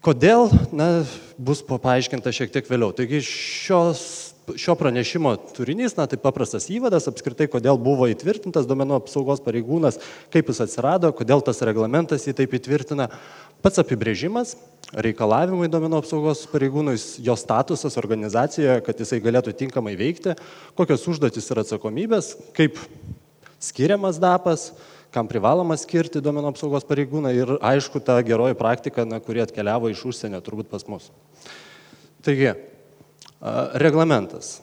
Kodėl, na, bus paaiškinta šiek tiek vėliau. Taigi šios šio pranešimo turinys, na tai paprastas įvadas, apskritai, kodėl buvo įtvirtintas duomenų apsaugos pareigūnas, kaip jis atsirado, kodėl tas reglamentas jį taip įtvirtina, pats apibrėžimas, reikalavimai duomenų apsaugos pareigūnui, jo statusas organizacijoje, kad jisai galėtų tinkamai veikti, kokios užduotis ir atsakomybės, kaip skiriamas dapas, kam privaloma skirti duomenų apsaugos pareigūną ir aišku ta geroji praktika, na, kuri atkeliavo iš užsienio turbūt pas mus. Taigi, Reglamentas.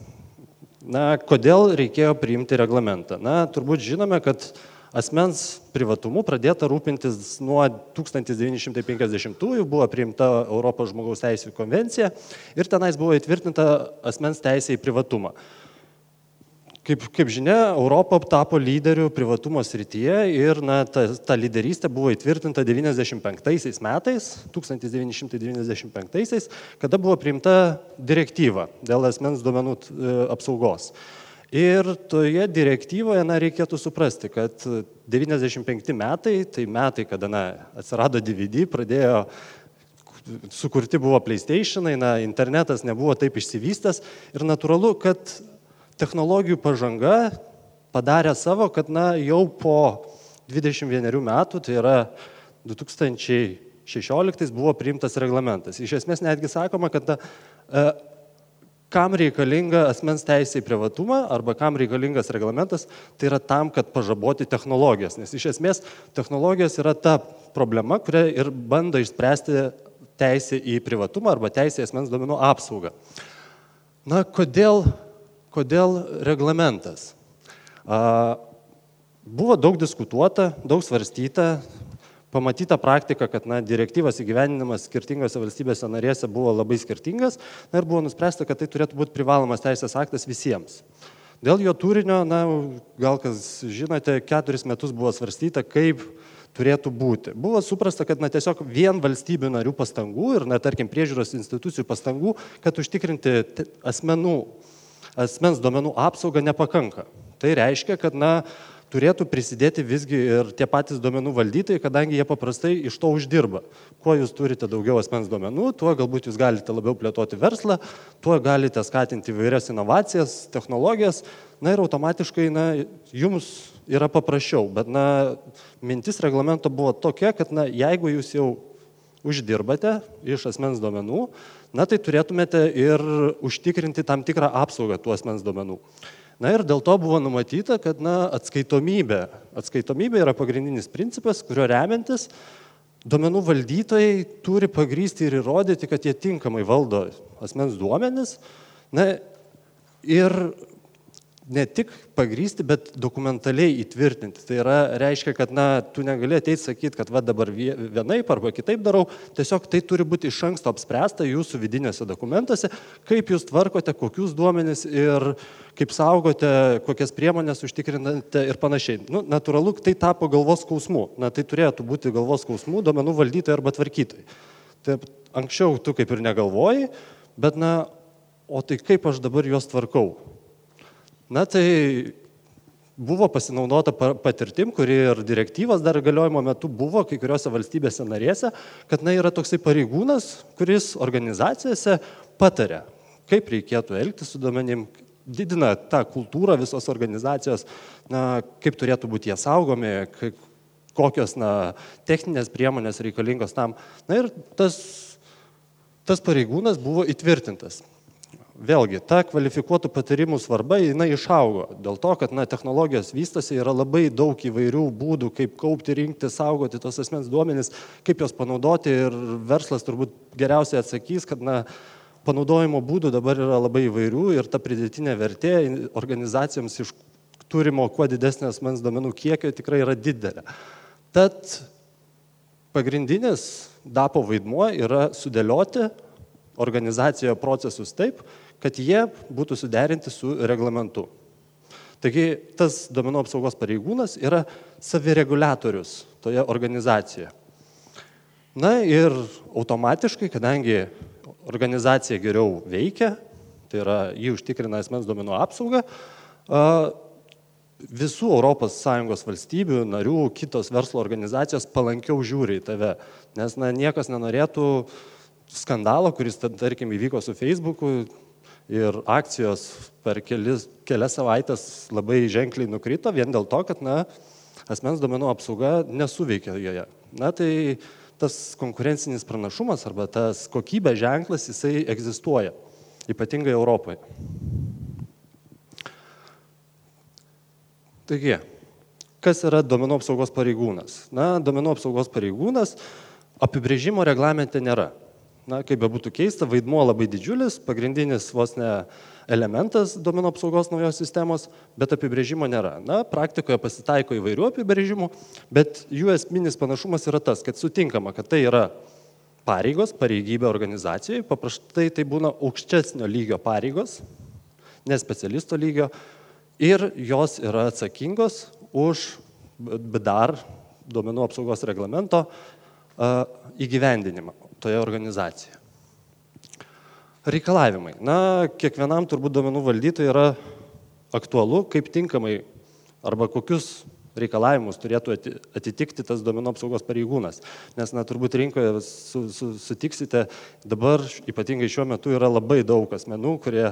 Na, kodėl reikėjo priimti reglamentą? Na, turbūt žinome, kad asmens privatumu pradėta rūpintis nuo 1950-ųjų, buvo priimta Europos žmogaus teisų konvencija ir tenais buvo įtvirtinta asmens teisė į privatumą. Kaip, kaip žinia, Europa tapo lyderių privatumo srityje ir na, ta, ta lyderystė buvo įtvirtinta 95 metais, 1995, kada buvo priimta direktyva dėl asmens duomenų e, apsaugos. Ir toje direktyvoje na, reikėtų suprasti, kad 95 metai, tai metai, kada na, atsirado DVD, pradėjo sukurti buvo PlayStationai, na, internetas nebuvo taip išsivystęs ir natūralu, kad technologijų pažanga padarė savo, kad na, jau po 21 metų, tai yra 2016 buvo priimtas reglamentas. Iš esmės netgi sakoma, kad na, e, kam reikalinga asmens teisė į privatumą arba kam reikalingas reglamentas, tai yra tam, kad pažaboti technologijas. Nes iš esmės technologijos yra ta problema, kurią ir bando išspręsti teisė į privatumą arba teisė į asmens duomenų apsaugą. Na, kodėl kodėl reglamentas? Buvo daug diskutuota, daug svarstyta, pamatyta praktika, kad na, direktyvas įgyveninimas skirtingose valstybėse narėse buvo labai skirtingas na, ir buvo nuspręsta, kad tai turėtų būti privalomas teisės aktas visiems. Dėl jo turinio, na, gal kas žinote, keturis metus buvo svarstyta, kaip turėtų būti. Buvo suprasta, kad na, tiesiog vien valstybių narių pastangų ir, na, tarkim, priežiūros institucijų pastangų, kad užtikrinti asmenų asmens duomenų apsaugą nepakanka. Tai reiškia, kad na, turėtų prisidėti visgi ir tie patys duomenų valdytojai, kadangi jie paprastai iš to uždirba. Kuo jūs turite daugiau asmens duomenų, tuo galbūt jūs galite labiau plėtoti verslą, tuo galite skatinti įvairias inovacijas, technologijas, na ir automatiškai na, jums yra paprasčiau. Bet na, mintis reglamento buvo tokia, kad na, jeigu jūs jau uždirbate iš asmens duomenų, na tai turėtumėte ir užtikrinti tam tikrą apsaugą tų asmens duomenų. Na ir dėl to buvo numatyta, kad na, atskaitomybė. Atskaitomybė yra pagrindinis principas, kurio remiantis duomenų valdytojai turi pagrysti ir įrodyti, kad jie tinkamai valdo asmens duomenis. Na ir ne tik pagrysti, bet dokumentaliai įtvirtinti. Tai yra, reiškia, kad, na, tu negali ateiti sakyti, kad va dabar vienaip arba kitaip darau, tiesiog tai turi būti iš anksto apspręsta jūsų vidinėse dokumentuose, kaip jūs tvarkote, kokius duomenis ir kaip saugote, kokias priemonės užtikrinate ir panašiai. Nu, natūralu, tai tapo galvos skausmu. Na, tai turėtų būti galvos skausmų duomenų valdytojai arba tvarkytojai. Taip, anksčiau tu kaip ir negalvojai, bet, na, o tai kaip aš dabar juos tvarkau? Na tai buvo pasinaudota patirtim, kuri ir direktyvas dar galiojimo metu buvo kai kuriuose valstybėse narėse, kad na yra toksai pareigūnas, kuris organizacijose patarė, kaip reikėtų elgtis su duomenim, didina tą kultūrą visos organizacijos, na, kaip turėtų būti jie saugomi, kaip, kokios na, techninės priemonės reikalingos tam. Na ir tas, tas pareigūnas buvo įtvirtintas vėlgi, ta kvalifikuotų patarimų svarba, jinai išaugo. Dėl to, kad na, technologijos vystosi, yra labai daug įvairių būdų, kaip kaupti, rinkti, saugoti tos asmens duomenys, kaip juos panaudoti ir verslas turbūt geriausiai atsakys, kad na, panaudojimo būdų dabar yra labai įvairių ir ta pridėtinė vertė organizacijoms iš turimo kuo didesnio asmens duomenų kiekio tikrai yra didelė. Tad pagrindinis DAPO vaidmuo yra sudėlioti organizacijoje procesus taip, kad jie būtų suderinti su reglamentu. Taigi tas duomenų apsaugos pareigūnas yra savireguliatorius toje organizacijoje. Na ir automatiškai, kadangi organizacija geriau veikia, tai yra jį užtikrina asmens duomenų apsaugą, visų ES valstybių narių, kitos verslo organizacijos palankiau žiūri į tave, nes na, niekas nenorėtų skandalo, kuris, tarkim, įvyko su Facebook'u ir akcijos per kelis, kelias savaitės labai ženkliai nukrito vien dėl to, kad, na, asmens duomenų apsauga nesuveikia joje. Na, tai tas konkurencinis pranašumas arba tas kokybės ženklas, jisai egzistuoja, ypatingai Europoje. Taigi, kas yra duomenų apsaugos pareigūnas? Na, duomenų apsaugos pareigūnas apibrėžimo reglamente nėra. Na, kaip bebūtų keista, vaidmuo labai didžiulis, pagrindinis vos ne elementas duomenų apsaugos naujos sistemos, bet apibrėžimo nėra. Na, praktikoje pasitaiko įvairių apibrėžimų, bet jų esminis panašumas yra tas, kad sutinkama, kad tai yra pareigos, pareigybė organizacijai, paprastai tai būna aukštesnio lygio pareigos, ne specialisto lygio, ir jos yra atsakingos už BDAR duomenų apsaugos reglamento įgyvendinimą toje organizacijoje. Reikalavimai. Na, kiekvienam turbūt duomenų valdytojui yra aktualu, kaip tinkamai arba kokius reikalavimus turėtų atitikti tas duomenų apsaugos pareigūnas. Nes, na, turbūt rinkoje su, su, sutiksite, dabar ypatingai šiuo metu yra labai daug asmenų, kurie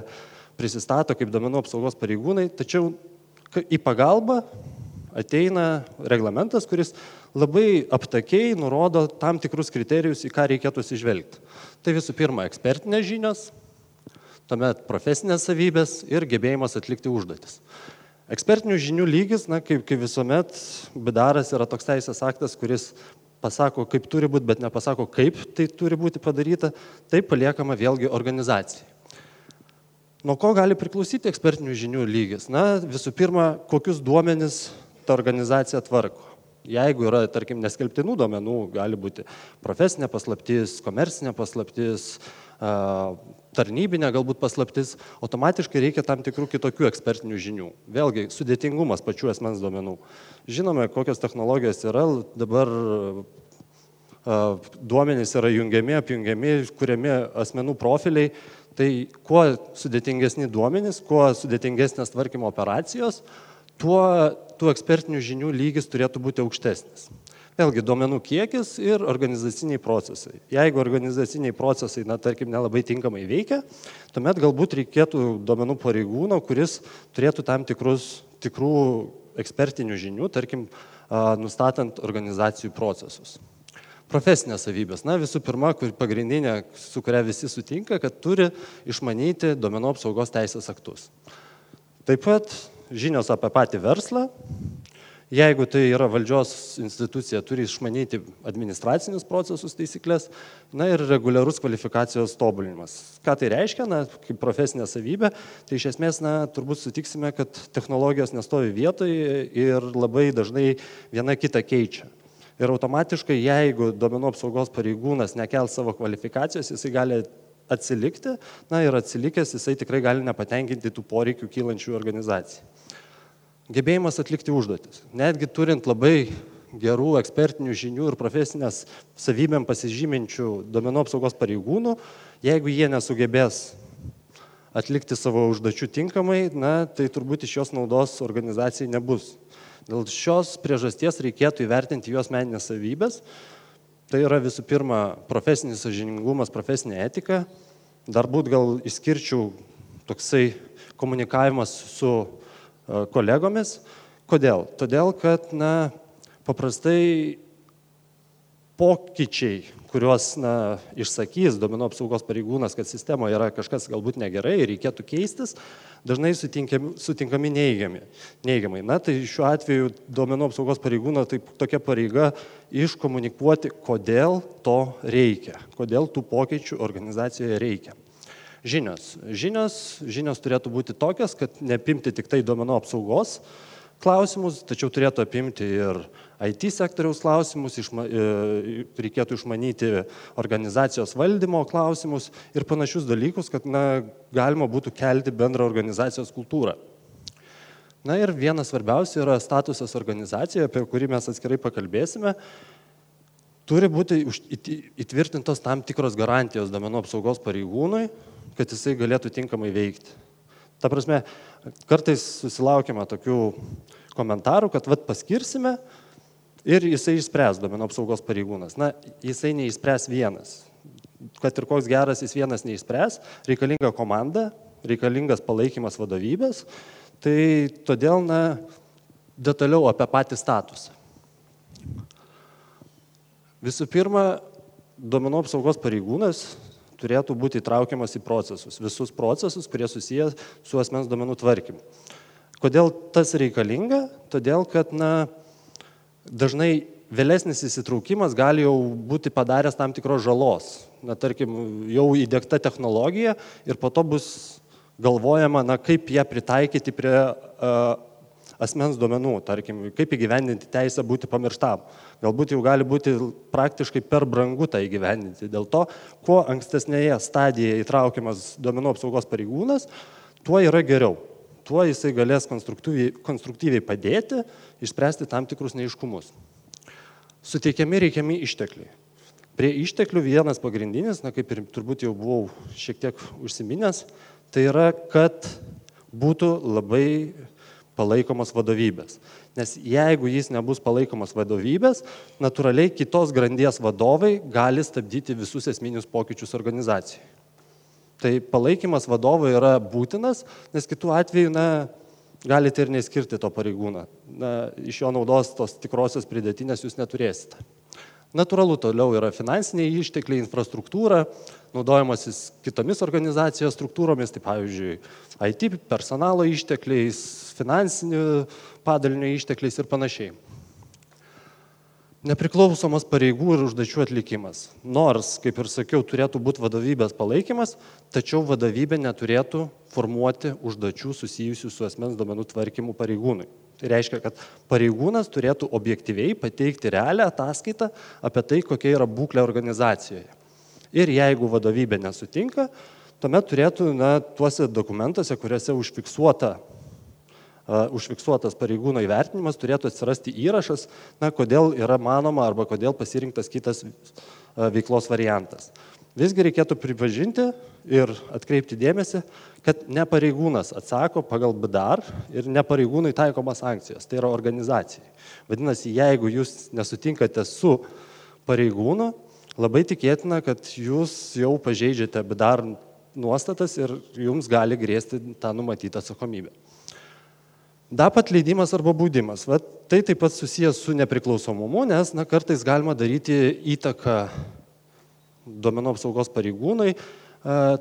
prisistato kaip duomenų apsaugos pareigūnai, tačiau į pagalbą ateina reglamentas, kuris labai aptakiai nurodo tam tikrus kriterijus, į ką reikėtų sižvelgti. Tai visų pirma, ekspertinės žinios, tuomet profesinės savybės ir gebėjimas atlikti užduotis. Ekspertinių žinių lygis, na, kaip, kaip visuomet, bidaras yra toks teisės aktas, kuris pasako, kaip turi būti, bet nepasako, kaip tai turi būti padaryta, tai paliekama vėlgi organizacijai. Nuo ko gali priklausyti ekspertinių žinių lygis? Na, visų pirma, kokius duomenis ta organizacija tvarko. Jeigu yra, tarkim, neskelbtinų duomenų, gali būti profesinė paslaptis, komercinė paslaptis, tarnybinė galbūt paslaptis, automatiškai reikia tam tikrų kitokių ekspertinių žinių. Vėlgi, sudėtingumas pačių asmens duomenų. Žinome, kokios technologijos yra, dabar duomenys yra jungiami, apjungiami, kuriami asmenų profiliai. Tai kuo sudėtingesni duomenys, kuo sudėtingesnės tvarkymo operacijos, tuo tų ekspertinių žinių lygis turėtų būti aukštesnis. Vėlgi, duomenų kiekis ir organizaciniai procesai. Jeigu organizaciniai procesai, na, tarkim, nelabai tinkamai veikia, tuomet galbūt reikėtų duomenų pareigūno, kuris turėtų tam tikrus tikrų ekspertinių žinių, tarkim, nustatant organizacijų procesus. Profesinės savybės. Na, visų pirma, kur pagrindinė, su kuria visi sutinka, kad turi išmanyti duomenų apsaugos teisės aktus. Taip pat žinios apie patį verslą. Jeigu tai yra valdžios institucija, turi išmanyti administracinius procesus taisyklės, na ir reguliarus kvalifikacijos tobulinimas. Ką tai reiškia, na, kaip profesinė savybė, tai iš esmės, na, turbūt sutiksime, kad technologijos nestovi vietoje ir labai dažnai viena kitą keičia. Ir automatiškai, jeigu duomenų apsaugos pareigūnas nekel savo kvalifikacijos, jisai gali atsilikti, na ir atsilikęs jisai tikrai gali nepatenkinti tų poreikių kylančių organizacijai gebėjimas atlikti užduotis. Netgi turint labai gerų ekspertinių žinių ir profesinės savybėm pasižyminčių domenų apsaugos pareigūnų, jeigu jie nesugebės atlikti savo užduočių tinkamai, na, tai turbūt iš jos naudos organizacijai nebus. Dėl šios priežasties reikėtų įvertinti jos meninės savybės. Tai yra visų pirma profesinis sažiningumas, profesinė etika. Dar būt gal išskirčiau toksai komunikavimas su kolegomis. Kodėl? Todėl, kad na, paprastai pokyčiai, kuriuos na, išsakys duomenų apsaugos pareigūnas, kad sistemoje yra kažkas galbūt negerai ir reikėtų keistis, dažnai sutinkami, sutinkami neįgiami, neįgiamai. Na, tai šiuo atveju duomenų apsaugos pareigūno tai tokia pareiga iškomunikuoti, kodėl to reikia, kodėl tų pokyčių organizacijoje reikia. Žinios. Žinios, žinios turėtų būti tokios, kad neapimti tik tai duomenų apsaugos klausimus, tačiau turėtų apimti ir IT sektoriaus klausimus, išma, e, reikėtų išmanyti organizacijos valdymo klausimus ir panašius dalykus, kad na, galima būtų kelti bendrą organizacijos kultūrą. Na ir vienas svarbiausių yra statusas organizacijoje, apie kurį mes atskirai pakalbėsime. Turi būti įtvirtintos tam tikros garantijos domenų apsaugos pareigūnui, kad jisai galėtų tinkamai veikti. Ta prasme, kartais susilaukiama tokių komentarų, kad vad paskirsime ir jisai išspręs domenų apsaugos pareigūnas. Na, jisai neįspręs vienas. kad ir koks geras jis vienas neišspręs, reikalinga komanda, reikalingas palaikymas vadovybės. Tai todėl, na, detaliau apie patį statusą. Visų pirma, duomenų apsaugos pareigūnas turėtų būti įtraukiamas į procesus, visus procesus, kurie susiję su asmens duomenų tvarkymu. Kodėl tas reikalinga? Todėl, kad na, dažnai vėlesnis įsitraukimas gali jau būti padaręs tam tikros žalos. Na, tarkim, jau įdėkta technologija ir po to bus galvojama, na, kaip ją pritaikyti prie uh, asmens duomenų, tarkim, kaip įgyvendinti teisę būti pamirštam. Galbūt jau gali būti praktiškai per brangu tą įgyvendinti. Dėl to, kuo ankstesnėje stadijoje įtraukiamas duomenų apsaugos pareigūnas, tuo yra geriau. Tuo jisai galės konstruktyviai, konstruktyviai padėti, išspręsti tam tikrus neiškumus. Suteikiami reikiami ištekliai. Prie išteklių vienas pagrindinis, na kaip ir turbūt jau buvau šiek tiek užsiminęs, tai yra, kad būtų labai palaikomas vadovybės. Nes jeigu jis nebus palaikomas vadovybės, natūraliai kitos grandies vadovai gali stabdyti visus esminius pokyčius organizacijai. Tai palaikymas vadovo yra būtinas, nes kitų atveju, na, galite ir neskirti to pareigūną. Na, iš jo naudos tos tikrosios pridėtinės jūs neturėsite. Natūralu, toliau yra finansiniai ištekliai, infrastruktūra, naudojimasis kitomis organizacijos struktūromis, tai pavyzdžiui, IT personalo ištekliais, finansinių padalinio ištekliais ir panašiai. Nepriklausomas pareigų ir užduočių atlikimas. Nors, kaip ir sakiau, turėtų būti vadovybės palaikymas, tačiau vadovybė neturėtų formuoti užduočių susijusių su asmens duomenų tvarkymu pareigūnui. Tai reiškia, kad pareigūnas turėtų objektyviai pateikti realią ataskaitą apie tai, kokia yra būklė organizacijoje. Ir jeigu vadovybė nesutinka, tuomet turėtų na, tuose dokumentuose, kuriuose užfiksuota užfiksuotas pareigūno įvertinimas, turėtų atsirasti įrašas, na, kodėl yra manoma arba kodėl pasirinktas kitas veiklos variantas. Visgi reikėtų pripažinti ir atkreipti dėmesį, kad ne pareigūnas atsako pagal BDAR ir ne pareigūnai taikomas sankcijas, tai yra organizacijai. Vadinasi, jeigu jūs nesutinkate su pareigūnu, labai tikėtina, kad jūs jau pažeidžiate BDAR nuostatas ir jums gali grėsti tą numatytą atsakomybę. DAP atleidimas arba baudimas. Va, tai taip pat susijęs su nepriklausomumu, nes na, kartais galima daryti įtaką duomenų apsaugos pareigūnai,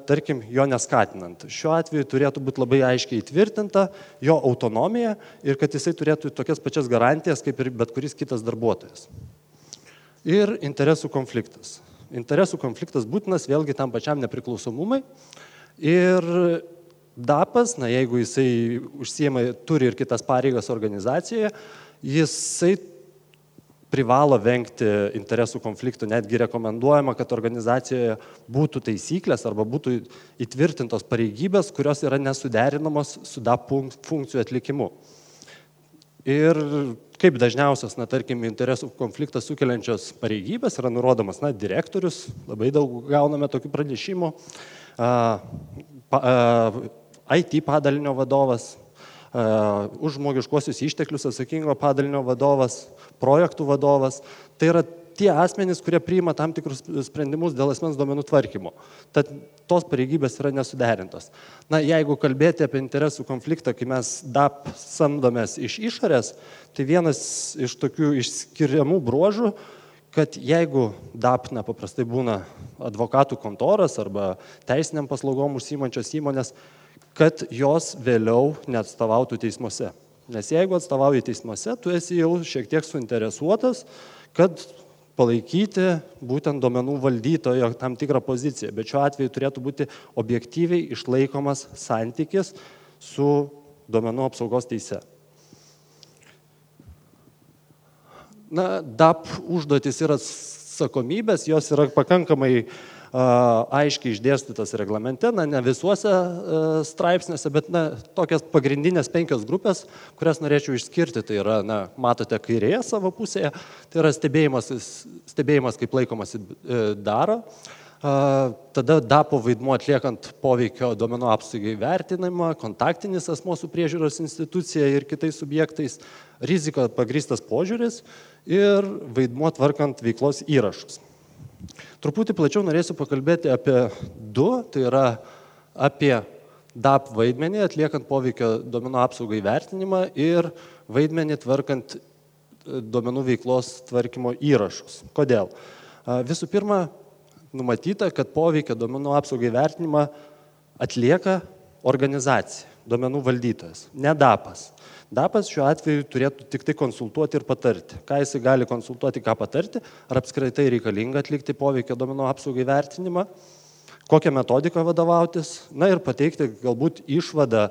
tarkim, jo neskatinant. Šiuo atveju turėtų būti labai aiškiai įtvirtinta jo autonomija ir kad jisai turėtų tokias pačias garantijas kaip ir bet kuris kitas darbuotojas. Ir interesų konfliktas. Interesų konfliktas būtinas vėlgi tam pačiam nepriklausomumai. Ir DAPas, na jeigu jisai užsiema, turi ir kitas pareigas organizacijoje, jisai privalo vengti interesų konfliktų, netgi rekomenduojama, kad organizacijoje būtų taisyklės arba būtų įtvirtintos pareigybės, kurios yra nesuderinamos su DAP funkcijų atlikimu. Ir kaip dažniausias, na, tarkim, interesų konfliktą sukeliančios pareigybės yra nurodomas, na, direktorius, labai daug gauname tokių pranešimų, a, pa, a, IT padalinio vadovas, e, už žmogiškuosius išteklius atsakingo padalinio vadovas, projektų vadovas. Tai yra tie asmenys, kurie priima tam tikrus sprendimus dėl asmens duomenų tvarkymo. Tad tos pareigybės yra nesuderintos. Na, jeigu kalbėti apie interesų konfliktą, kai mes DAP samdomės iš išorės, tai vienas iš tokių išskiriamų bruožų, kad jeigu DAP na, paprastai būna advokatų kontoras arba teisiniam paslaugom užsimančios įmonės, kad jos vėliau neatstovautų teismuose. Nes jeigu atstovauji teismuose, tu esi jau šiek tiek suinteresuotas, kad palaikyti būtent duomenų valdytojo tam tikrą poziciją. Bet šiuo atveju turėtų būti objektyviai išlaikomas santykis su duomenų apsaugos teise. Na, DAP užduotis ir atsakomybės, jos yra pakankamai uh, aiškiai išdėstytas reglamente, na, ne visuose straipsniuose, bet na, tokias pagrindinės penkios grupės, kurias norėčiau išskirti, tai yra, na, matote kairėje savo pusėje, tai yra stebėjimas, stebėjimas kaip laikomasi e, daro. Tada DAPO vaidmuo atliekant poveikio duomenų apsaugai vertinimą, kontaktinis asmo su priežiūros institucija ir kitais subjektais, rizika pagristas požiūris ir vaidmuo tvarkant veiklos įrašus. Truputį plačiau norėsiu pakalbėti apie du, tai yra apie DAP vaidmenį atliekant poveikio duomenų apsaugai vertinimą ir vaidmenį tvarkant e, duomenų veiklos tvarkymo įrašus. Kodėl? Visų pirma, numatyta, kad poveikio duomenų apsaugai vertinimą atlieka organizacija, duomenų valdytojas, ne DAPas. DAPas šiuo atveju turėtų tik tai konsultuoti ir patarti. Ką jisai gali konsultuoti, ką patarti, ar apskritai reikalinga atlikti poveikio duomenų apsaugai vertinimą, kokią metodiką vadovautis, na ir pateikti galbūt išvadą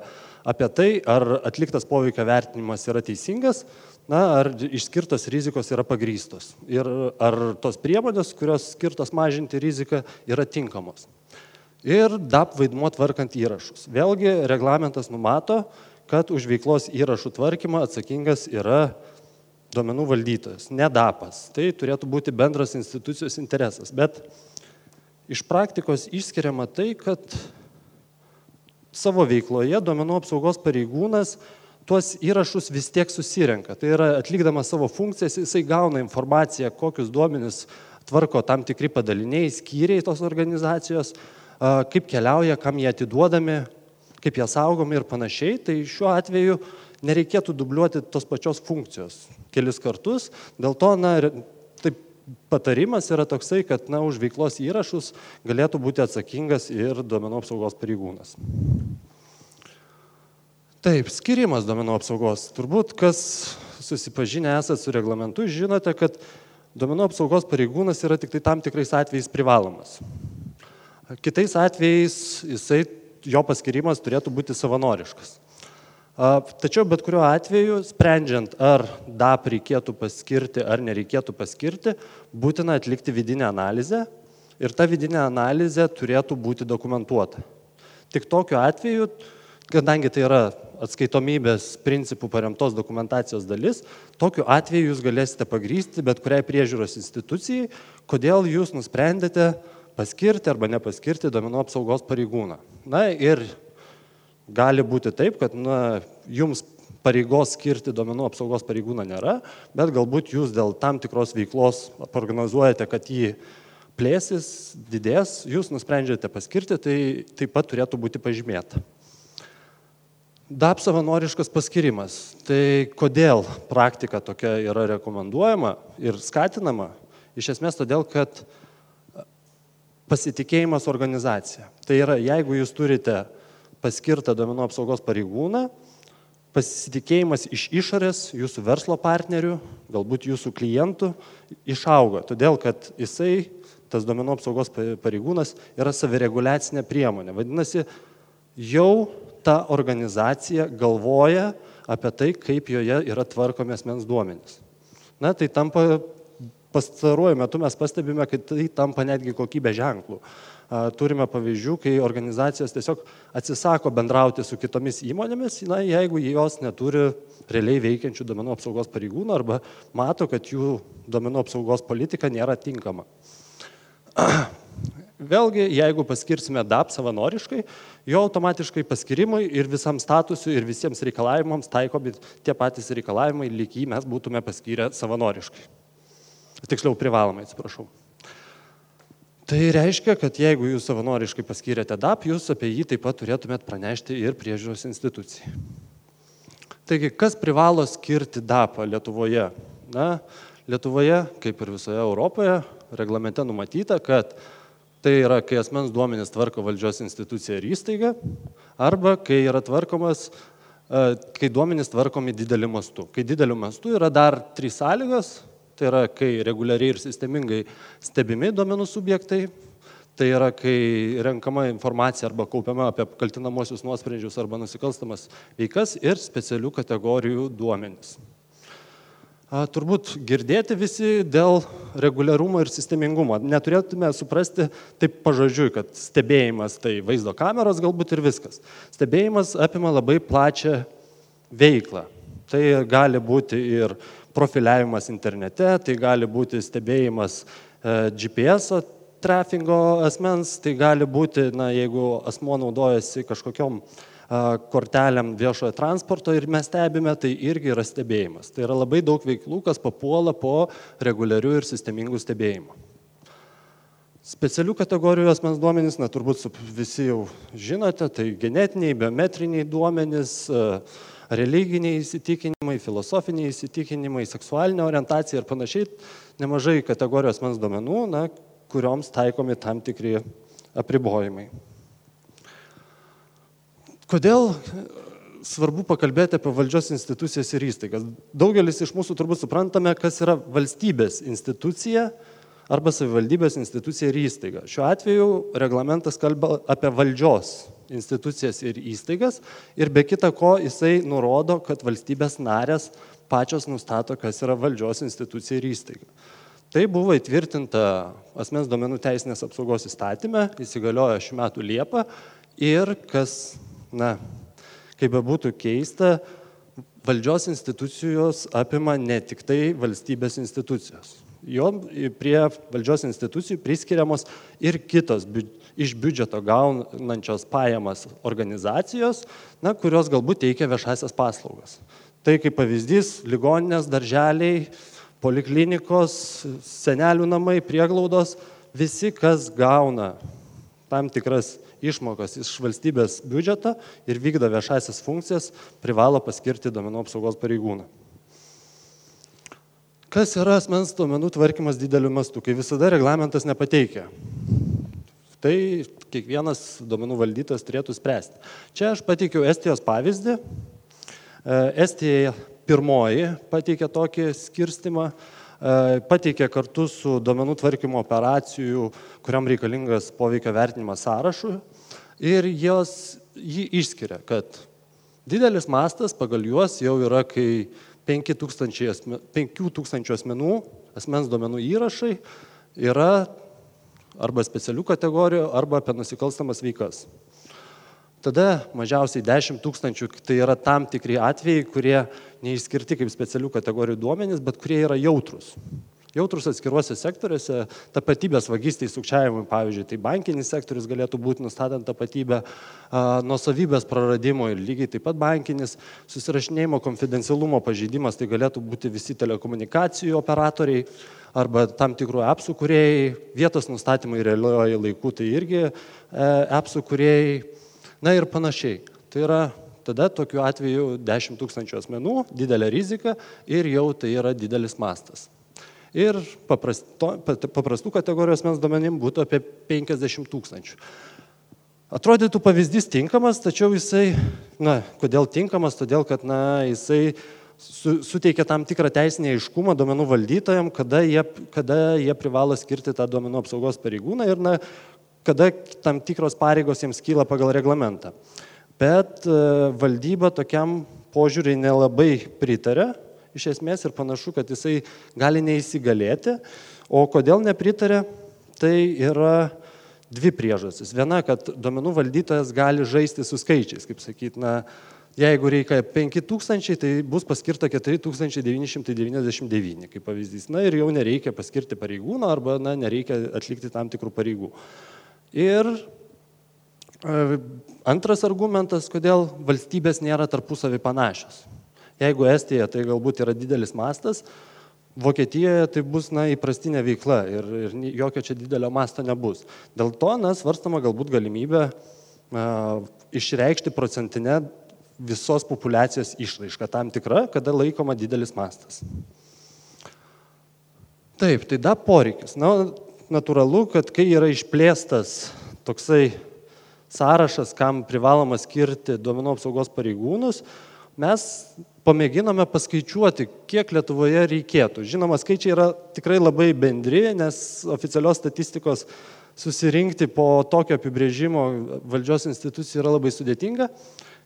apie tai, ar atliktas poveikio vertinimas yra teisingas, na, ar išskirtos rizikos yra pagrystos ir ar tos priemonės, kurios skirtos mažinti riziką, yra tinkamos. Ir DAP vaidmuo tvarkant įrašus. Vėlgi reglamentas numato, kad už veiklos įrašų tvarkymą atsakingas yra duomenų valdytojas, ne DAPas. Tai turėtų būti bendras institucijos interesas. Bet iš praktikos išskiriama tai, kad savo veikloje duomenų apsaugos pareigūnas tuos įrašus vis tiek susirenka. Tai yra atlikdamas savo funkcijas, jisai gauna informaciją, kokius duomenis tvarko tam tikri padaliniai, skyriai tos organizacijos, kaip keliauja, kam jie atiduodami, kaip jie saugomi ir panašiai, tai šiuo atveju nereikėtų dubliuoti tos pačios funkcijos kelis kartus. Dėl to, na, taip patarimas yra toksai, kad, na, už veiklos įrašus galėtų būti atsakingas ir duomenų apsaugos pareigūnas. Taip, skirimas duomenų apsaugos. Turbūt, kas susipažinę esate su reglamentu, žinote, kad duomenų apsaugos pareigūnas yra tik tai tam tikrais atvejais privalomas. Kitais atvejais jisai, jo paskirimas turėtų būti savanoriškas. Tačiau bet kuriuo atveju, sprendžiant, ar DAP reikėtų paskirti ar nereikėtų paskirti, būtina atlikti vidinę analizę ir ta vidinė analizė turėtų būti dokumentuota. Tik tokiu atveju, kadangi tai yra atskaitomybės principų paremtos dokumentacijos dalis, tokiu atveju jūs galėsite pagrysti bet kuriai priežiūros institucijai, kodėl jūs nusprendėte paskirti arba nepaskirti duomenų apsaugos pareigūną. Na ir gali būti taip, kad na, jums pareigos skirti duomenų apsaugos pareigūną nėra, bet galbūt jūs dėl tam tikros veiklos prognozuojate, kad jį plėsis, didės, jūs nusprendžiate paskirti, tai taip pat turėtų būti pažymėta. DAP savanoriškas paskirimas. Tai kodėl praktika tokia yra rekomenduojama ir skatinama? Iš esmės todėl, kad pasitikėjimas organizacija. Tai yra, jeigu jūs turite paskirtą duomenų apsaugos pareigūną, pasitikėjimas iš išorės, jūsų verslo partnerių, galbūt jūsų klientų išaugo, todėl kad jisai, tas duomenų apsaugos pareigūnas, yra savireguliacinė priemonė. Vadinasi, jau ta organizacija galvoja apie tai, kaip joje yra tvarkomi asmens duomenys. Na, tai tampa pastaruoju metu mes pastebime, kad tai tampa netgi kokybė ženklų. Turime pavyzdžių, kai organizacijos tiesiog atsisako bendrauti su kitomis įmonėmis, na, jeigu jos neturi realiai veikiančių domenų apsaugos pareigūnų arba mato, kad jų domenų apsaugos politika nėra tinkama. Vėlgi, jeigu paskirsime DAP savanoriškai, jo automatiškai paskirimui ir visam statusui ir visiems reikalavimams taikomi tie patys reikalavimai, lyg jį mes būtume paskyrę savanoriškai tiksliau privalomai, atsiprašau. Tai reiškia, kad jeigu jūs savanoriškai paskyrėte DAP, jūs apie jį taip pat turėtumėt pranešti ir priežiūros institucijai. Taigi, kas privalo skirti DAP Lietuvoje? Na, Lietuvoje, kaip ir visoje Europoje, reglamente numatyta, kad tai yra, kai asmens duomenys tvarko valdžios institucija ir įstaiga, arba kai yra tvarkomas, e, kai duomenys tvarkomi dideliu mastu. Kai dideliu mastu yra dar trys sąlygos, Tai yra, kai reguliariai ir sistemingai stebimi duomenų subjektai, tai yra, kai renkama informacija arba kaupiama apie kaltinamosius nuosprendžius arba nusikalstamas veikas ir specialių kategorijų duomenys. Turbūt girdėti visi dėl reguliarumo ir sistemingumo. Neturėtume suprasti taip pažodžiui, kad stebėjimas tai vaizdo kameros galbūt ir viskas. Stebėjimas apima labai plačią veiklą. Tai gali būti ir profiliavimas internete, tai gali būti stebėjimas e, GPS trafingo asmens, tai gali būti, na, jeigu asmo naudojasi kažkokiam korteliam viešojo transporto ir mes stebime, tai irgi yra stebėjimas. Tai yra labai daug veiklų, kas papuola po reguliarių ir sistemingų stebėjimų. Specialių kategorijų asmens duomenys, na turbūt visi jau žinote, tai genetiniai, biometriniai duomenys, religiniai įsitikinimai, filosofiniai įsitikinimai, seksualinė orientacija ir panašiai, nemažai kategorijų asmens duomenų, na, kurioms taikomi tam tikri apribojimai. Kodėl svarbu pakalbėti apie valdžios institucijas ir įstaigas? Daugelis iš mūsų turbūt suprantame, kas yra valstybės institucija arba savivaldybės institucija ir įstaiga. Šiuo atveju reglamentas kalba apie valdžios institucijas ir įstaigas ir be kita ko jisai nurodo, kad valstybės narės pačios nustato, kas yra valdžios institucija ir įstaiga. Tai buvo įtvirtinta asmens duomenų teisinės apsaugos įstatymė, įsigaliojo šių metų Liepą ir kas, na, kaip be būtų keista, valdžios institucijos apima ne tik tai valstybės institucijos. Jo prie valdžios institucijų priskiriamos ir kitos biudžetos iš biudžeto gaunančios pajamas organizacijos, na, kurios galbūt teikia viešasias paslaugas. Tai kaip pavyzdys - ligoninės, darželiai, poliklinikos, senelių namai, prieglaudos, visi, kas gauna tam tikras išmokas iš valstybės biudžeto ir vykdo viešasias funkcijas, privalo paskirti domenų apsaugos pareigūną. Kas yra asmens duomenų tvarkymas dideliu mastu, kai visada reglamentas nepateikia? Tai kiekvienas duomenų valdytojas turėtų spręsti. Čia aš pateikiau Estijos pavyzdį. E, Estija pirmoji pateikė tokį skirstimą, e, pateikė kartu su duomenų tvarkymo operacijų, kuriam reikalingas poveikio vertinimas sąrašų ir jos jį išskiria, kad didelis mastas pagal juos jau yra, kai 5000 asmenų asmens duomenų įrašai yra arba specialių kategorijų, arba apie nusikalstamas veikas. Tada mažiausiai 10 tūkstančių tai yra tam tikri atvejai, kurie neišskirti kaip specialių kategorijų duomenys, bet kurie yra jautrus. Jautrus atskiruose sektoriuose, tapatybės vagystės sukčiavimui, pavyzdžiui, tai bankinis sektorius galėtų būti nustatant tapatybę, nuosavybės praradimo ir lygiai taip pat bankinis, susirašinėjimo konfidencialumo pažeidimas, tai galėtų būti visi telekomunikacijų operatoriai, arba tam tikrų apsų kuriejai, vietos nustatymai realioji laikų, tai irgi e, apsų kuriejai, na ir panašiai. Tai yra tada tokiu atveju 10 tūkstančių asmenų, didelė rizika ir jau tai yra didelis mastas. Ir paprasto, paprastų kategorijos mens duomenim būtų apie 50 tūkstančių. Atrodytų pavyzdys tinkamas, tačiau jisai, na, kodėl tinkamas, todėl kad, na, jisai su, suteikia tam tikrą teisinį aiškumą duomenų valdytojams, kada jie, kada jie privalo skirti tą duomenų apsaugos pareigūną ir na, kada tam tikros pareigos jiems kyla pagal reglamentą. Bet e, valdyba tokiam požiūriai nelabai pritarė iš esmės ir panašu, kad jisai gali neįsigalėti. O kodėl nepritarė, tai yra dvi priežastys. Viena, kad duomenų valdytojas gali žaisti su skaičiais, kaip sakyt, na, Jeigu reikia 5000, tai bus paskirta 4999 kaip pavyzdys. Na ir jau nereikia paskirti pareigūno arba na, nereikia atlikti tam tikrų pareigų. Ir e, antras argumentas, kodėl valstybės nėra tarpusavį panašios. Jeigu Estija tai galbūt yra didelis mastas, Vokietijoje tai bus na, įprastinė veikla ir, ir jokio čia didelio masto nebus. Dėl to na, svarstama galbūt galimybę uh, išreikšti procentinę visos populacijos išraiška tam tikra, kada laikoma didelis mastas. Taip, tai da poreikis. Na, natūralu, kad kai yra išplėstas toksai sąrašas, kam privaloma skirti duomenų apsaugos pareigūnus, mes pamėginome paskaičiuoti, kiek Lietuvoje reikėtų. Žinoma, skaičiai yra tikrai labai bendri, nes oficialios statistikos susirinkti po tokio apibrėžimo valdžios institucijų yra labai sudėtinga.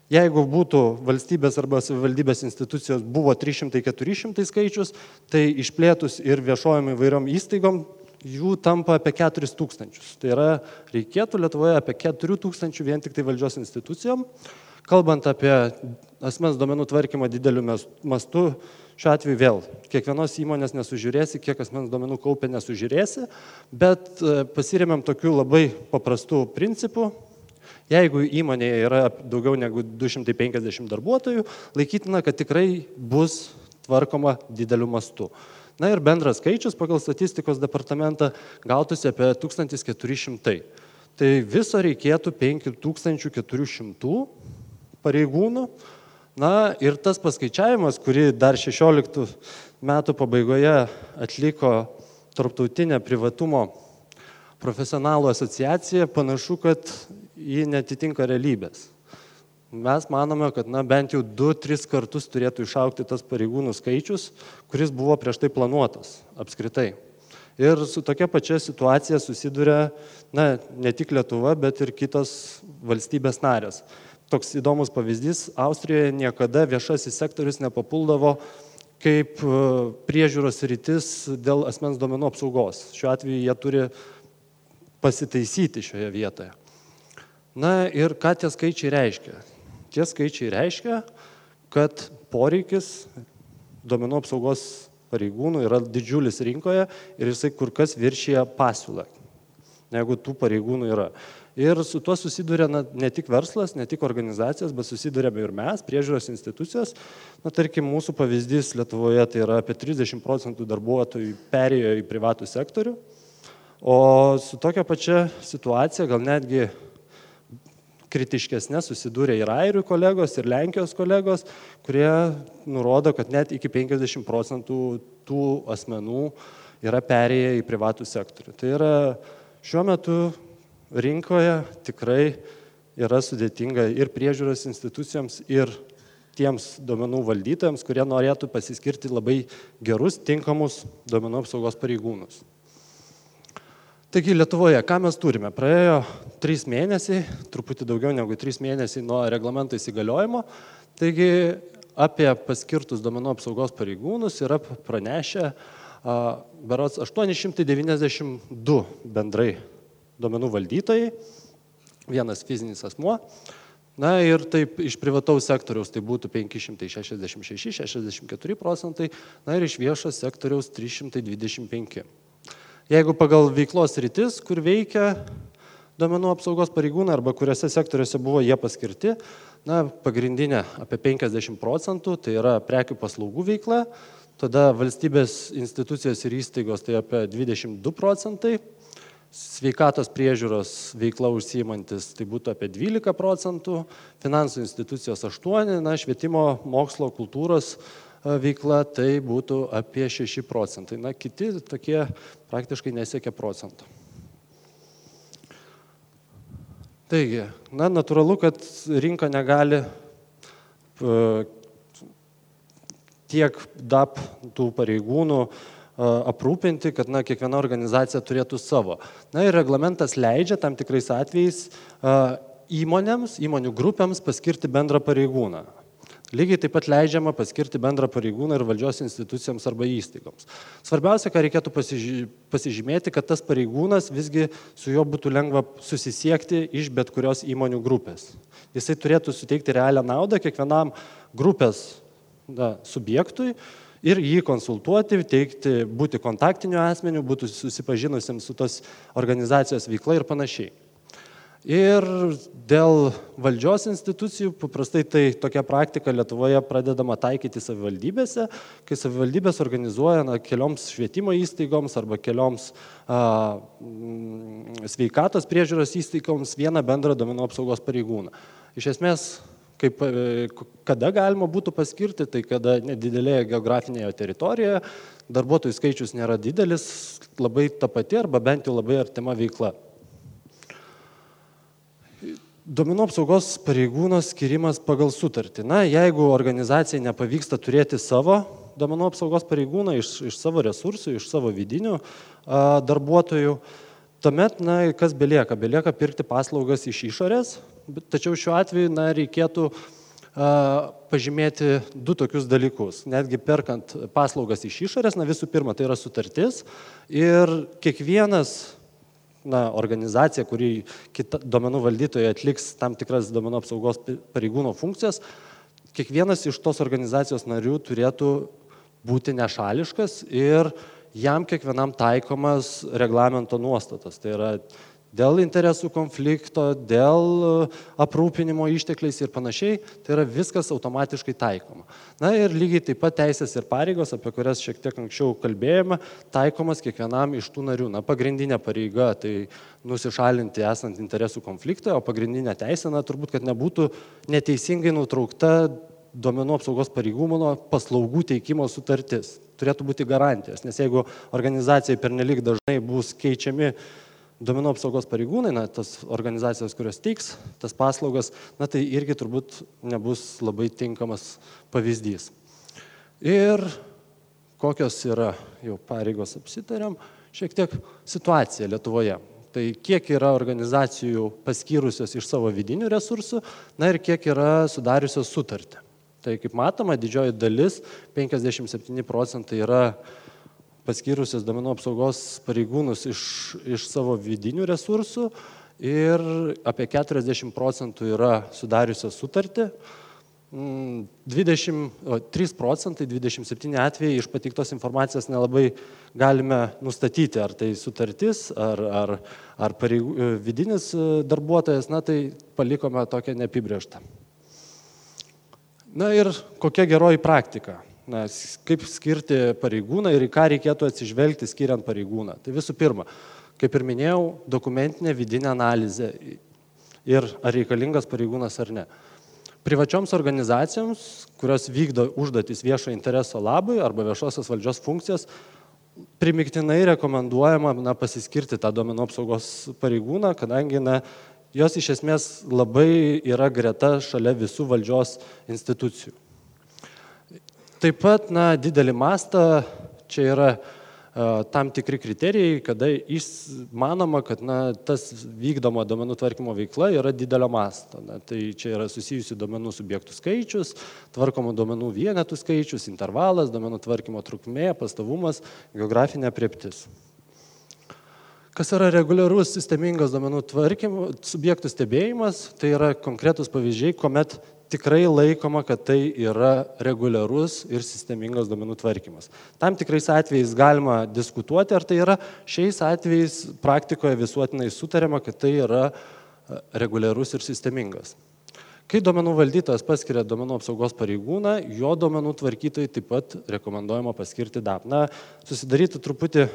Jeigu būtų valstybės arba savivaldybės institucijos buvo 300-400 skaičius, tai išplėtus ir viešojom įvairiom įstaigom jų tampa apie 4 tūkstančius. Tai yra, reikėtų Lietuvoje apie 4 tūkstančių vien tik tai valdžios institucijom. Kalbant apie asmens duomenų tvarkymą dideliu mastu, šiuo atveju vėl, kiekvienos įmonės nesužiūrėsi, kiek asmens duomenų kaupia nesužiūrėsi, bet e, pasiremėm tokiu labai paprastu principu, Jeigu įmonėje yra daugiau negu 250 darbuotojų, laikytina, kad tikrai bus tvarkoma dideliu mastu. Na ir bendras skaičius pagal statistikos departamentą gautųsi apie 1400. Tai viso reikėtų 5400 pareigūnų. Na ir tas paskaičiavimas, kurį dar 16 metų pabaigoje atliko Tarptautinė privatumo profesionalų asociacija, panašu, kad ji netitinka realybės. Mes manome, kad na, bent jau 2-3 kartus turėtų išaukti tas pareigūnų skaičius, kuris buvo prieš tai planuotas apskritai. Ir su tokia pačia situacija susiduria na, ne tik Lietuva, bet ir kitos valstybės narės. Toks įdomus pavyzdys, Austrijoje niekada viešasis sektorius nepapuldavo kaip e, priežiūros rytis dėl asmens duomenų apsaugos. Šiuo atveju jie turi pasitaisyti šioje vietoje. Na ir ką tie skaičiai reiškia? Tie skaičiai reiškia, kad poreikis duomenų apsaugos pareigūnų yra didžiulis rinkoje ir jisai kur kas viršyje pasiūlą, negu tų pareigūnų yra. Ir su tuo susiduria na, ne tik verslas, ne tik organizacijos, bet susidurėme ir mes, priežiūros institucijos. Na, tarkim, mūsų pavyzdys Lietuvoje tai yra apie 30 procentų darbuotojų perėjo į privatų sektorių, o su tokia pačia situacija, gal netgi kritiškesnė susidūrė ir airių kolegos, ir Lenkijos kolegos, kurie nurodo, kad net iki 50 procentų tų asmenų yra perėję į privatų sektorių. Tai yra šiuo metu rinkoje tikrai yra sudėtinga ir priežiūros institucijoms, ir tiems duomenų valdytojams, kurie norėtų pasiskirti labai gerus, tinkamus duomenų apsaugos pareigūnus. Taigi Lietuvoje, ką mes turime? Praėjo trys mėnesiai, truputį daugiau negu trys mėnesiai nuo reglamento įsigaliojimo. Taigi apie paskirtus domenų apsaugos pareigūnus yra pranešę berots 892 bendrai domenų valdytojai, vienas fizinis asmuo. Na ir taip iš privataus sektoriaus tai būtų 566, 64 procentai, na ir iš viešo sektoriaus 325. Jeigu pagal veiklos rytis, kur veikia duomenų apsaugos pareigūnai arba kuriuose sektoriuose buvo jie paskirti, na, pagrindinė apie 50 procentų, tai yra prekių paslaugų veikla, tada valstybės institucijos ir įstaigos tai apie 22 procentai, sveikatos priežiūros veikla užsiimantis tai būtų apie 12 procentų, finansų institucijos 8, na, švietimo, mokslo, kultūros veikla tai būtų apie 6 procentai. Na, kiti tokie praktiškai nesiekia procento. Taigi, na, natūralu, kad rinka negali tiek DAP tų pareigūnų aprūpinti, kad na, kiekviena organizacija turėtų savo. Na ir reglamentas leidžia tam tikrais atvejais įmonėms, įmonių grupėms paskirti bendrą pareigūną. Lygiai taip pat leidžiama paskirti bendrą pareigūną ir valdžios institucijoms arba įstaigoms. Svarbiausia, ką reikėtų pasižymėti, kad tas pareigūnas visgi su juo būtų lengva susisiekti iš bet kurios įmonių grupės. Jisai turėtų suteikti realią naudą kiekvienam grupės na, subjektui ir jį konsultuoti, teikti, būti kontaktiniu asmeniu, būti susipažinusiam su tos organizacijos veikla ir panašiai. Ir dėl valdžios institucijų, paprastai tai tokia praktika Lietuvoje pradedama taikyti savivaldybėse, kai savivaldybės organizuoja na, kelioms švietimo įstaigoms arba kelioms a, m, sveikatos priežiūros įstaigoms vieną bendrą domenų apsaugos pareigūną. Iš esmės, kaip, e, kada galima būtų paskirti, tai kada nedidelėje geografinėje teritorijoje darbuotojų skaičius nėra didelis, labai ta pati arba bent jau labai artima veikla. Duomenų apsaugos pareigūno skirimas pagal sutartį. Na, jeigu organizacijai nepavyksta turėti savo duomenų apsaugos pareigūną iš, iš savo resursų, iš savo vidinių a, darbuotojų, tuomet, na, kas belieka? Belieka pirkti paslaugas iš išorės, tačiau šiuo atveju, na, reikėtų pažymėti du tokius dalykus. Netgi perkant paslaugas iš išorės, na, visų pirma, tai yra sutartis ir kiekvienas na, organizacija, kuri kita, duomenų valdytojai atliks tam tikras duomenų apsaugos pareigūno funkcijas, kiekvienas iš tos organizacijos narių turėtų būti nešališkas ir jam kiekvienam taikomas reglamento nuostatas. Tai yra dėl interesų konflikto, dėl e, aprūpinimo ištekliais ir panašiai, tai yra viskas automatiškai taikoma. Na ir lygiai taip pat teisės ir pareigos, apie kurias šiek tiek anksčiau kalbėjome, taikomas kiekvienam iš tų narių. Na, pagrindinė pareiga tai nusišalinti esant interesų konfliktą, o pagrindinė teisė, na, turbūt, kad nebūtų neteisingai nutraukta duomenų apsaugos pareigūno paslaugų teikimo sutartis. Turėtų būti garantijos, nes jeigu organizacijai pernelik dažnai bus keičiami duomenų apsaugos pareigūnai, na, tas organizacijos, kurios teiks tas paslaugas, na, tai irgi turbūt nebus labai tinkamas pavyzdys. Ir kokios yra jau pareigos apsitariam, šiek tiek situacija Lietuvoje. Tai kiek yra organizacijų paskyrusios iš savo vidinių resursų, na ir kiek yra sudariusios sutartį. Tai kaip matoma, didžioji dalis, 57 procentai yra paskyrusios domenų apsaugos pareigūnus iš, iš savo vidinių resursų ir apie 40 procentų yra sudariusios sutartį. 23 mm, procentai, 27 atvejai iš patiktos informacijos nelabai galime nustatyti, ar tai sutartis, ar, ar, ar pareigų, vidinis darbuotojas, na tai palikome tokią neapibriežtą. Na ir kokia geroji praktika? Na, kaip skirti pareigūną ir į ką reikėtų atsižvelgti skiriant pareigūną. Tai visų pirma, kaip ir minėjau, dokumentinė vidinė analizė ir ar reikalingas pareigūnas ar ne. Privačioms organizacijoms, kurios vykdo užduotis viešo intereso labui arba viešosios valdžios funkcijas, primiktinai rekomenduojama na, pasiskirti tą duomenų apsaugos pareigūną, kadangi na, jos iš esmės labai yra greta šalia visų valdžios institucijų. Taip pat, na, didelį mastą, čia yra tam tikri kriterijai, kada manoma, kad na, tas vykdoma domenų tvarkymo veikla yra didelio masto. Na, tai čia yra susijusi domenų subjektų skaičius, tvarkomų domenų vienetų skaičius, intervalas, domenų tvarkymo trukmė, pastovumas, geografinė prieptis. Kas yra reguliarus sistemingas domenų tvarkymo subjektų stebėjimas, tai yra konkretus pavyzdžiai, kuomet tikrai laikoma, kad tai yra reguliarus ir sistemingas duomenų tvarkymas. Tam tikrais atvejais galima diskutuoti, ar tai yra šiais atvejais praktikoje visuotinai sutariama, kad tai yra e, reguliarus ir sistemingas. Kai duomenų valdytojas paskiria duomenų apsaugos pareigūną, jo duomenų tvarkytojai taip pat rekomenduojama paskirti DAP. Na, susidaryti truputį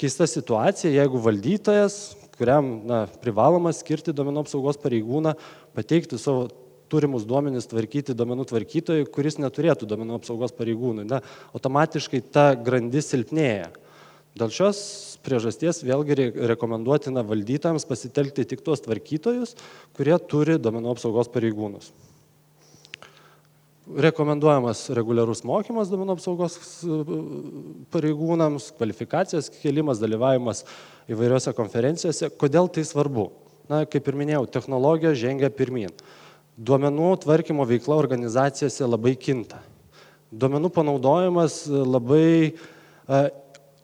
keista situacija, jeigu valdytojas, kuriam na, privaloma skirti duomenų apsaugos pareigūną, pateiktų savo turimus duomenis tvarkyti duomenų tvarkytojui, kuris neturėtų duomenų apsaugos pareigūnui. Na, automatiškai ta grandis silpnėja. Dėl šios priežasties vėlgi rekomenduotina valdytams pasitelkti tik tuos tvarkytojus, kurie turi duomenų apsaugos pareigūnus. Rekomenduojamas reguliarus mokymas duomenų apsaugos pareigūnams, kvalifikacijos kelimas, dalyvavimas įvairiose konferencijose. Kodėl tai svarbu? Na, kaip ir minėjau, technologija žengia pirmin. Duomenų tvarkymo veikla organizacijose labai kinta. Duomenų panaudojimas labai a,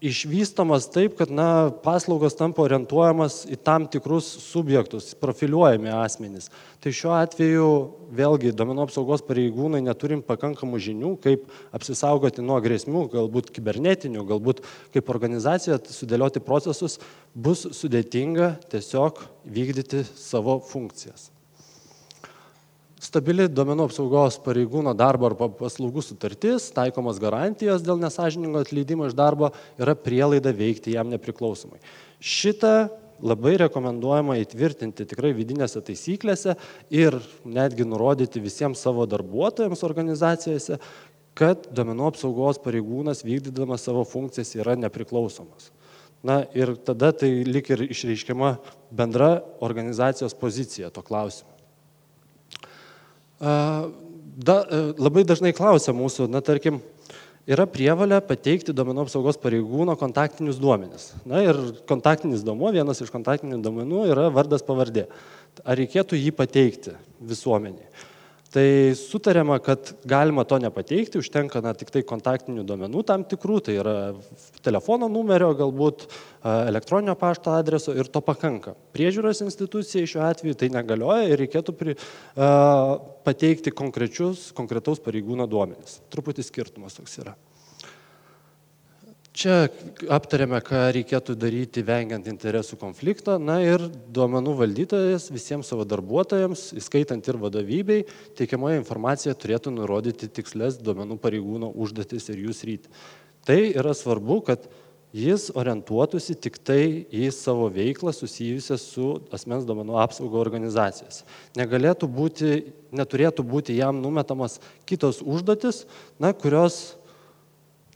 išvystomas taip, kad na, paslaugos tampa orientuojamas į tam tikrus subjektus, profiliuojami asmenys. Tai šiuo atveju vėlgi duomenų apsaugos pareigūnai neturim pakankamų žinių, kaip apsisaugoti nuo grėsmių, galbūt kibernetinių, galbūt kaip organizacija sudėlioti procesus, bus sudėtinga tiesiog vykdyti savo funkcijas. Stabili duomenų apsaugos pareigūno darbo arba paslaugų sutartis, taikomos garantijos dėl nesažiningo atleidimo iš darbo yra prielaida veikti jam nepriklausomai. Šitą labai rekomenduojama įtvirtinti tikrai vidinėse taisyklėse ir netgi nurodyti visiems savo darbuotojams organizacijose, kad duomenų apsaugos pareigūnas vykdydamas savo funkcijas yra nepriklausomas. Na ir tada tai lik ir išreiškiama bendra organizacijos pozicija to klausimu. Da, e, labai dažnai klausia mūsų, na tarkim, yra prievalė pateikti duomenų apsaugos pareigūno kontaktinius duomenis. Na ir kontaktinis duomuo, vienas iš kontaktinių duomenų yra vardas pavardė. Ar reikėtų jį pateikti visuomeniai? Tai sutariama, kad galima to nepateikti, užtenka na, tik tai kontaktinių duomenų tam tikrų, tai yra telefono numerio, galbūt elektroninio pašto adreso ir to pakanka. Priežiūros institucijai šiuo atveju tai negalioja ir reikėtų pri, uh, pateikti konkrečius, konkretaus pareigūno duomenis. Truputį skirtumas toks yra. Čia aptarėme, ką reikėtų daryti vengiant interesų konflikto. Na ir duomenų valdytojas visiems savo darbuotojams, įskaitant ir vadovybei, teikiamoje informacija turėtų nurodyti tikslės duomenų pareigūno užduotis ir jų sritį. Tai yra svarbu, kad jis orientuotųsi tik tai į savo veiklą susijusią su asmens duomenų apsaugo organizacijas. Negalėtų būti, neturėtų būti jam numetamas kitos užduotis, na, kurios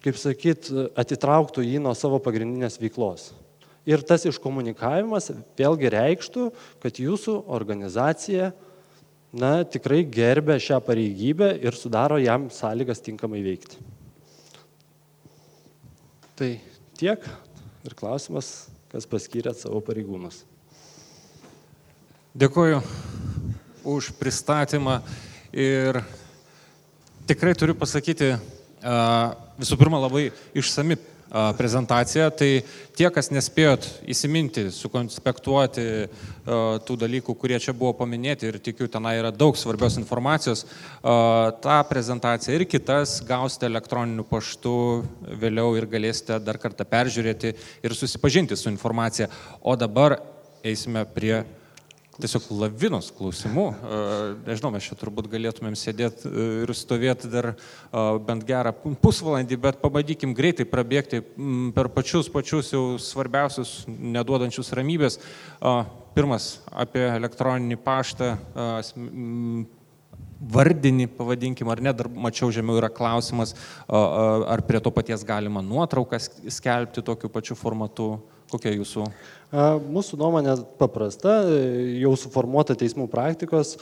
kaip sakyt, atitrauktų jį nuo savo pagrindinės veiklos. Ir tas iškomunikavimas vėlgi reikštų, kad jūsų organizacija na, tikrai gerbė šią pareigybę ir sudaro jam sąlygas tinkamai veikti. Tai tiek ir klausimas, kas paskyrėt savo pareigūnus. Dėkuoju už pristatymą ir tikrai turiu pasakyti, Visų pirma, labai išsami prezentacija, tai tie, kas nespėjot įsiminti, sukonspektuoti tų dalykų, kurie čia buvo paminėti ir tikiu, tenai yra daug svarbios informacijos, tą prezentaciją ir kitas gausite elektroniniu paštu vėliau ir galėsite dar kartą peržiūrėti ir susipažinti su informacija. O dabar eisime prie tiesiog lavinos klausimų. Nežinau, mes čia turbūt galėtumėm sėdėti ir stovėti dar bent gerą pusvalandį, bet pabandykim greitai prabėgti per pačius pačius jau svarbiausius, neduodančius ramybės. Pirmas apie elektroninį paštą vardinį, pavadinkim, ar ne, dar mačiau žemiau yra klausimas, ar prie to paties galima nuotraukas skelbti tokiu pačiu formatu. Kokia jūsų? Mūsų nuomonė paprasta, jau suformuota teismų praktikos,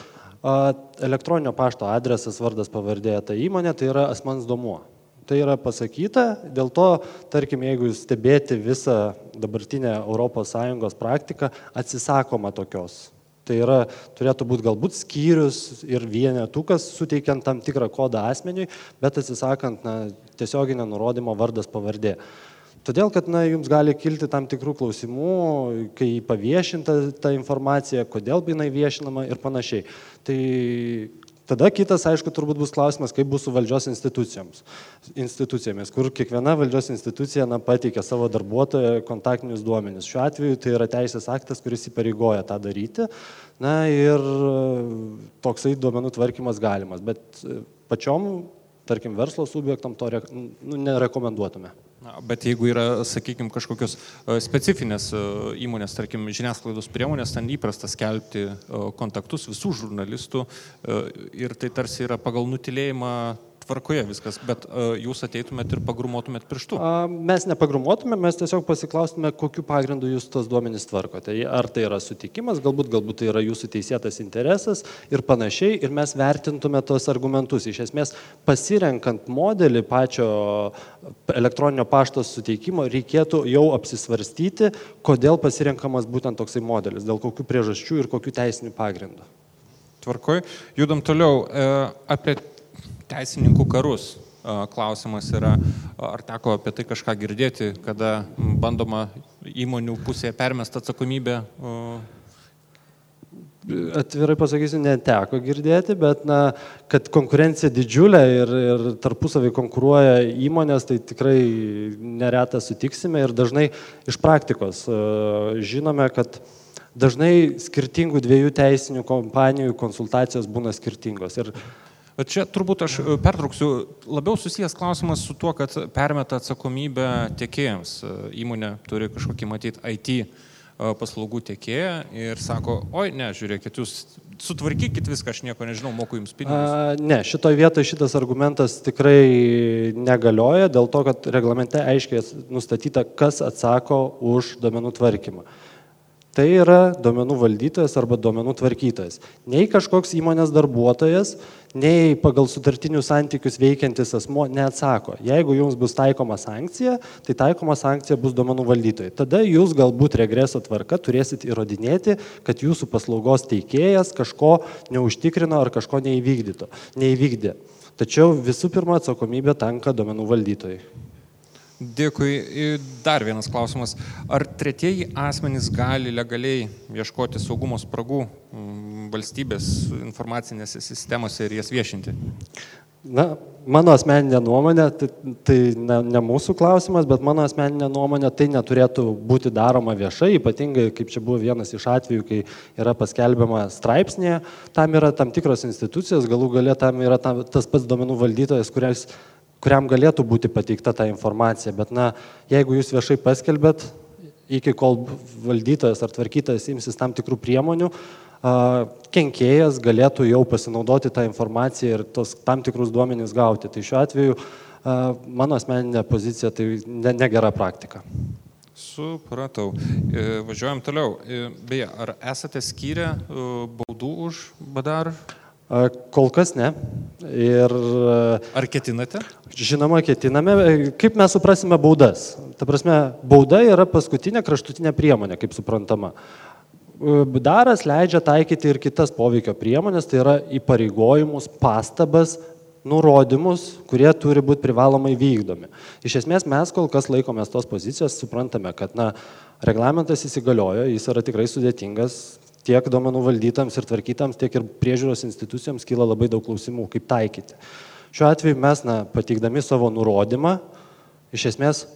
elektroninio pašto adresas, vardas, pavardė, ta įmonė, tai yra asmens domuo. Tai yra pasakyta, dėl to, tarkim, jeigu stebėti visą dabartinę ES praktiką, atsisakoma tokios. Tai yra, turėtų būti galbūt skyrius ir vienetukas, suteikiant tam tikrą kodą asmeniui, bet atsisakant na, tiesioginio nurodymo vardas pavardė. Todėl, kad na, jums gali kilti tam tikrų klausimų, kai paviešinta ta informacija, kodėl jinai viešinama ir panašiai. Tai tada kitas, aišku, turbūt bus klausimas, kaip bus su valdžios institucijomis, kur kiekviena valdžios institucija na, pateikia savo darbuotojo kontaktinius duomenis. Šiuo atveju tai yra teisės aktas, kuris įpareigoja tą daryti. Na ir toksai duomenų tvarkymas galimas, bet pačiom, tarkim, verslo subjektam to re, nu, nerekomenduotume. Bet jeigu yra, sakykime, kažkokios e, specifinės e, įmonės, tarkim, žiniasklaidos priemonės, ten įprasta skelbti e, kontaktus visų žurnalistų ir tai tarsi yra pagal nutilėjimą tvarkoje viskas, bet uh, jūs ateitumėt ir pagrumuotumėt pirštų? A, mes nepagrumuotume, mes tiesiog pasiklaustume, kokiu pagrindu jūs tos duomenys tvarkote. Ar tai yra sutikimas, galbūt, galbūt tai yra jūsų teisėtas interesas ir panašiai, ir mes vertintume tos argumentus. Iš esmės, pasirenkant modelį pačio elektroninio pašto suteikimo, reikėtų jau apsisvarstyti, kodėl pasirenkamas būtent toksai modelis, dėl kokių priežasčių ir kokių teisinių pagrindų. Tvarkoj, judam toliau. E, apie teisininkų karus. Klausimas yra, ar teko apie tai kažką girdėti, kada bandoma įmonių pusėje permest atsakomybę atvirai pasakysiu, neteko girdėti, bet na, kad konkurencija didžiulė ir, ir tarpusavį konkuruoja įmonės, tai tikrai neretą sutiksime ir dažnai iš praktikos žinome, kad dažnai skirtingų dviejų teisinių kompanijų konsultacijos būna skirtingos. Ir Čia turbūt aš e, pertrauksiu, labiau susijęs klausimas su tuo, kad permeta atsakomybę tiekėjams. E, įmonė turi kažkokį matyti IT e, paslaugų tiekėją ir sako, oi ne, žiūrėkit, jūs sutvarkykit viską, aš nieko nežinau, moku jums pinigus. A, ne, šitoje vietoje šitas argumentas tikrai negalioja dėl to, kad reglamente aiškiai nustatyta, kas atsako už domenų tvarkymą. Tai yra duomenų valdytojas arba duomenų tvarkytojas. Nei kažkoks įmonės darbuotojas, nei pagal sutartinius santykius veikiantis asmo neatsako. Jeigu jums bus taikoma sankcija, tai taikoma sankcija bus duomenų valdytojai. Tada jūs galbūt regreso tvarka turėsit įrodinėti, kad jūsų paslaugos teikėjas kažko neužtikrino ar kažko neįvykdė. Tačiau visų pirma atsakomybė tenka duomenų valdytojai. Dėkui. Dar vienas klausimas. Ar tretieji asmenys gali legaliai ieškoti saugumo spragų mm, valstybės informacinėse sistemose ir jas viešinti? Na, mano asmeninė nuomonė, tai, tai ne, ne mūsų klausimas, bet mano asmeninė nuomonė, tai neturėtų būti daroma viešai, ypatingai kaip čia buvo vienas iš atvejų, kai yra paskelbiama straipsnėje, tam yra tam tikros institucijos, galų galę tam yra tam, tas pats duomenų valdytojas, kurias, kuriam galėtų būti pateikta ta informacija, bet na, jeigu jūs viešai paskelbėt, iki kol valdytojas ar tvarkytojas imsis tam tikrų priemonių, kenkėjas galėtų jau pasinaudoti tą informaciją ir tos tam tikrus duomenys gauti. Tai šiuo atveju mano asmeninė pozicija tai negera praktika. Supratau. E, važiuojam toliau. E, beje, ar esate skyrę e, baudų už badar? Kol kas ne. Ir, Ar ketinate? Žinoma, ketiname. Kaip mes suprasime baudas? Ta prasme, bauda yra paskutinė kraštutinė priemonė, kaip suprantama. Daras leidžia taikyti ir kitas poveikio priemonės, tai yra įpareigojimus, pastabas, nurodymus, kurie turi būti privalomai vykdomi. Iš esmės mes kol kas laikomės tos pozicijos, suprantame, kad na, reglamentas įsigaliojo, jis yra tikrai sudėtingas, tiek duomenų valdytams ir tvarkytams, tiek ir priežiūros institucijoms kyla labai daug klausimų, kaip taikyti. Šiuo atveju mes, na, pateikdami savo nurodymą, iš esmės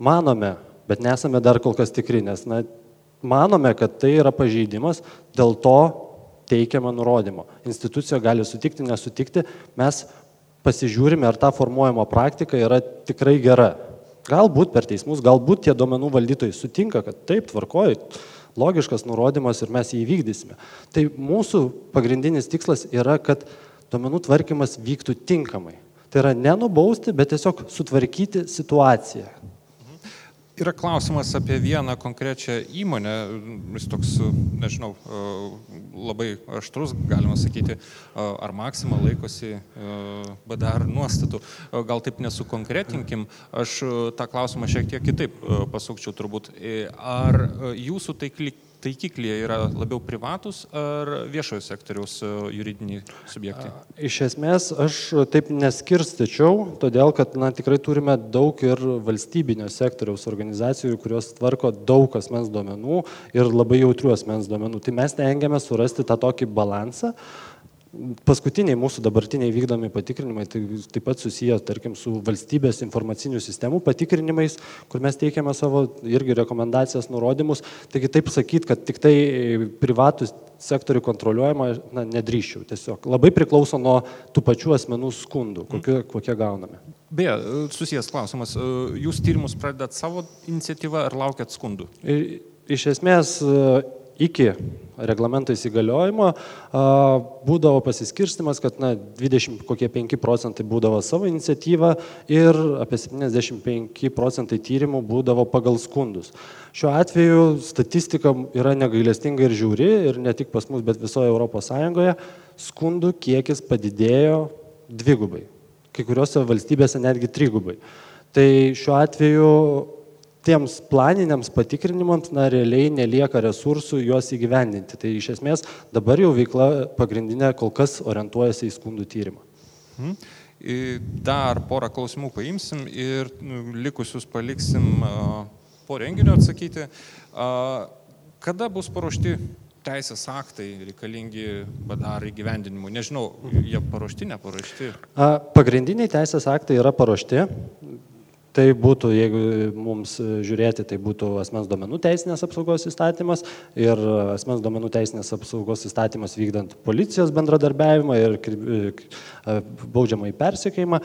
manome, bet nesame dar kol kas tikri, nes na, manome, kad tai yra pažeidimas, dėl to teikiama nurodymo. Institucija gali sutikti, nesutikti, mes pasižiūrime, ar ta formuojama praktika yra tikrai gera. Galbūt per teismus, galbūt tie duomenų valdytojai sutinka, kad taip, tvarkoji, logiškas nurodymas ir mes jį įvykdysime. Tai mūsų pagrindinis tikslas yra, kad duomenų tvarkymas vyktų tinkamai. Tai yra nenubausti, bet tiesiog sutvarkyti situaciją. Yra klausimas apie vieną konkrečią įmonę, jis toks, nežinau, labai aštrus, galima sakyti, ar Maksima laikosi BDR nuostatų. Gal taip nesukonkretinkim, aš tą klausimą šiek tiek kitaip pasukčiau turbūt. Ar jūsų taikli taikiklyje yra labiau privatus ar viešojo sektoriaus e, juridiniai subjektai? Iš esmės aš taip neskirstyčiau, todėl kad na, tikrai turime daug ir valstybinio sektoriaus organizacijų, kurios tvarko daug asmens duomenų ir labai jautrių asmens duomenų. Tai mes tengiame surasti tą tokį balansą Paskutiniai mūsų dabartiniai vykdomi patikrinimai tai taip pat susiję, tarkim, su valstybės informacinių sistemų patikrinimais, kur mes teikiame savo irgi rekomendacijas, nurodymus. Taigi taip sakyti, kad tik tai privatus sektorių kontroliuojama, na, nedrįščiau. Tiesiog labai priklauso nuo tų pačių asmenų skundų, kokie, kokie gauname. Beje, susijęs klausimas, jūs tyrimus pradedat savo iniciatyvą ar laukiat skundų? Iš esmės, iki reglamento įsigaliojimo būdavo pasiskirstimas, kad na, 20 kokie 5 procentai būdavo savo iniciatyva ir apie 75 procentai tyrimų būdavo pagal skundus. Šiuo atveju statistika yra negailestinga ir žiūri ir ne tik pas mus, bet visoje ES skundų kiekis padidėjo dvigubai, kai kuriuose valstybėse netgi trigubai. Tai šiuo atveju tiems planiniams patikrinimams na, realiai nelieka resursų juos įgyvendinti. Tai iš esmės dabar jau veikla pagrindinė kol kas orientuojasi į skundų tyrimą. Mhm. Dar porą klausimų paimsim ir nu, likusius paliksim po renginio atsakyti. Kada bus paruošti teisės aktai reikalingi badar įgyvendinimui? Nežinau, jie paruošti, neparuošti? Pagrindiniai teisės aktai yra paruošti. Tai būtų, jeigu mums žiūrėti, tai būtų asmens duomenų teisinės apsaugos įstatymas ir asmens duomenų teisinės apsaugos įstatymas vykdant policijos bendradarbiavimą ir baudžiamą į persikėjimą.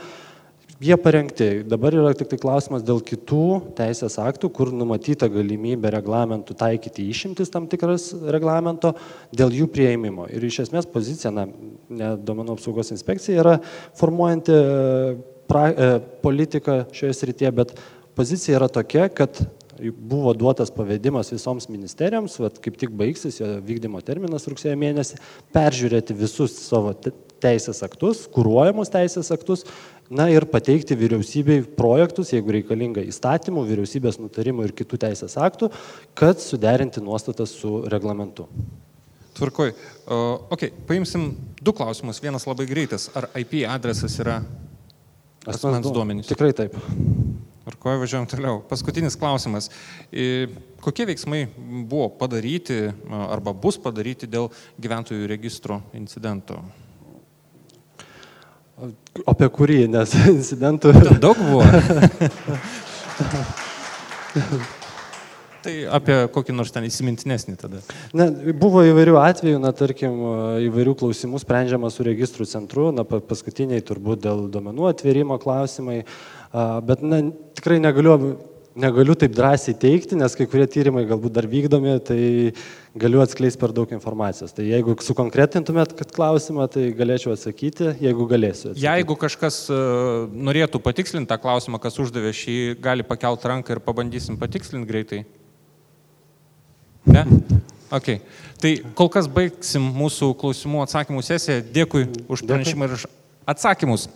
Jie parengti. Dabar yra tik tai klausimas dėl kitų teisės aktų, kur numatyta galimybė reglamentų taikyti išimtis tam tikras reglamento dėl jų prieimimo. Ir iš esmės pozicija, na, ne duomenų apsaugos inspekcija yra formuojanti pra, e, politika šioje srityje, bet pozicija yra tokia, kad buvo duotas pavedimas visoms ministerijoms, vat, kaip tik baigsis jo vykdymo terminas rugsėjo mėnesį, peržiūrėti visus savo teisės aktus, kūruojamus teisės aktus, na ir pateikti vyriausybei projektus, jeigu reikalinga įstatymų, vyriausybės nutarimų ir kitų teisės aktų, kad suderinti nuostatas su reglamentu. Tvarkoj. Uh, ok, paimsim du klausimus. Vienas labai greitas. Ar IP adresas yra Asmens duomenys. Tikrai taip. Ir ko važiuojam toliau? Paskutinis klausimas. Kokie veiksmai buvo padaryti arba bus padaryti dėl gyventojų registro incidento? Apie kurį, nes incidentų. Daug buvo. Tai apie kokį nors ten įsimintinesnį tada. Ne, buvo įvairių atvejų, na, tarkim, įvairių klausimų sprendžiama su registrų centru, na, paskutiniai turbūt dėl duomenų atvėrimo klausimai, bet na, tikrai negaliu, negaliu taip drąsiai teikti, nes kai kurie tyrimai galbūt dar vykdomi, tai galiu atskleisti per daug informacijos. Tai jeigu sukonkretintumėt klausimą, tai galėčiau atsakyti, jeigu galėsiu. Atsakyti. Jeigu kažkas norėtų patikslinti tą klausimą, kas uždavė šį, gali pakelti ranką ir pabandysim patikslinti greitai. Ne? Ok. Tai kol kas baigsim mūsų klausimų atsakymų sesiją. Dėkui už pranešimą ir atsakymus.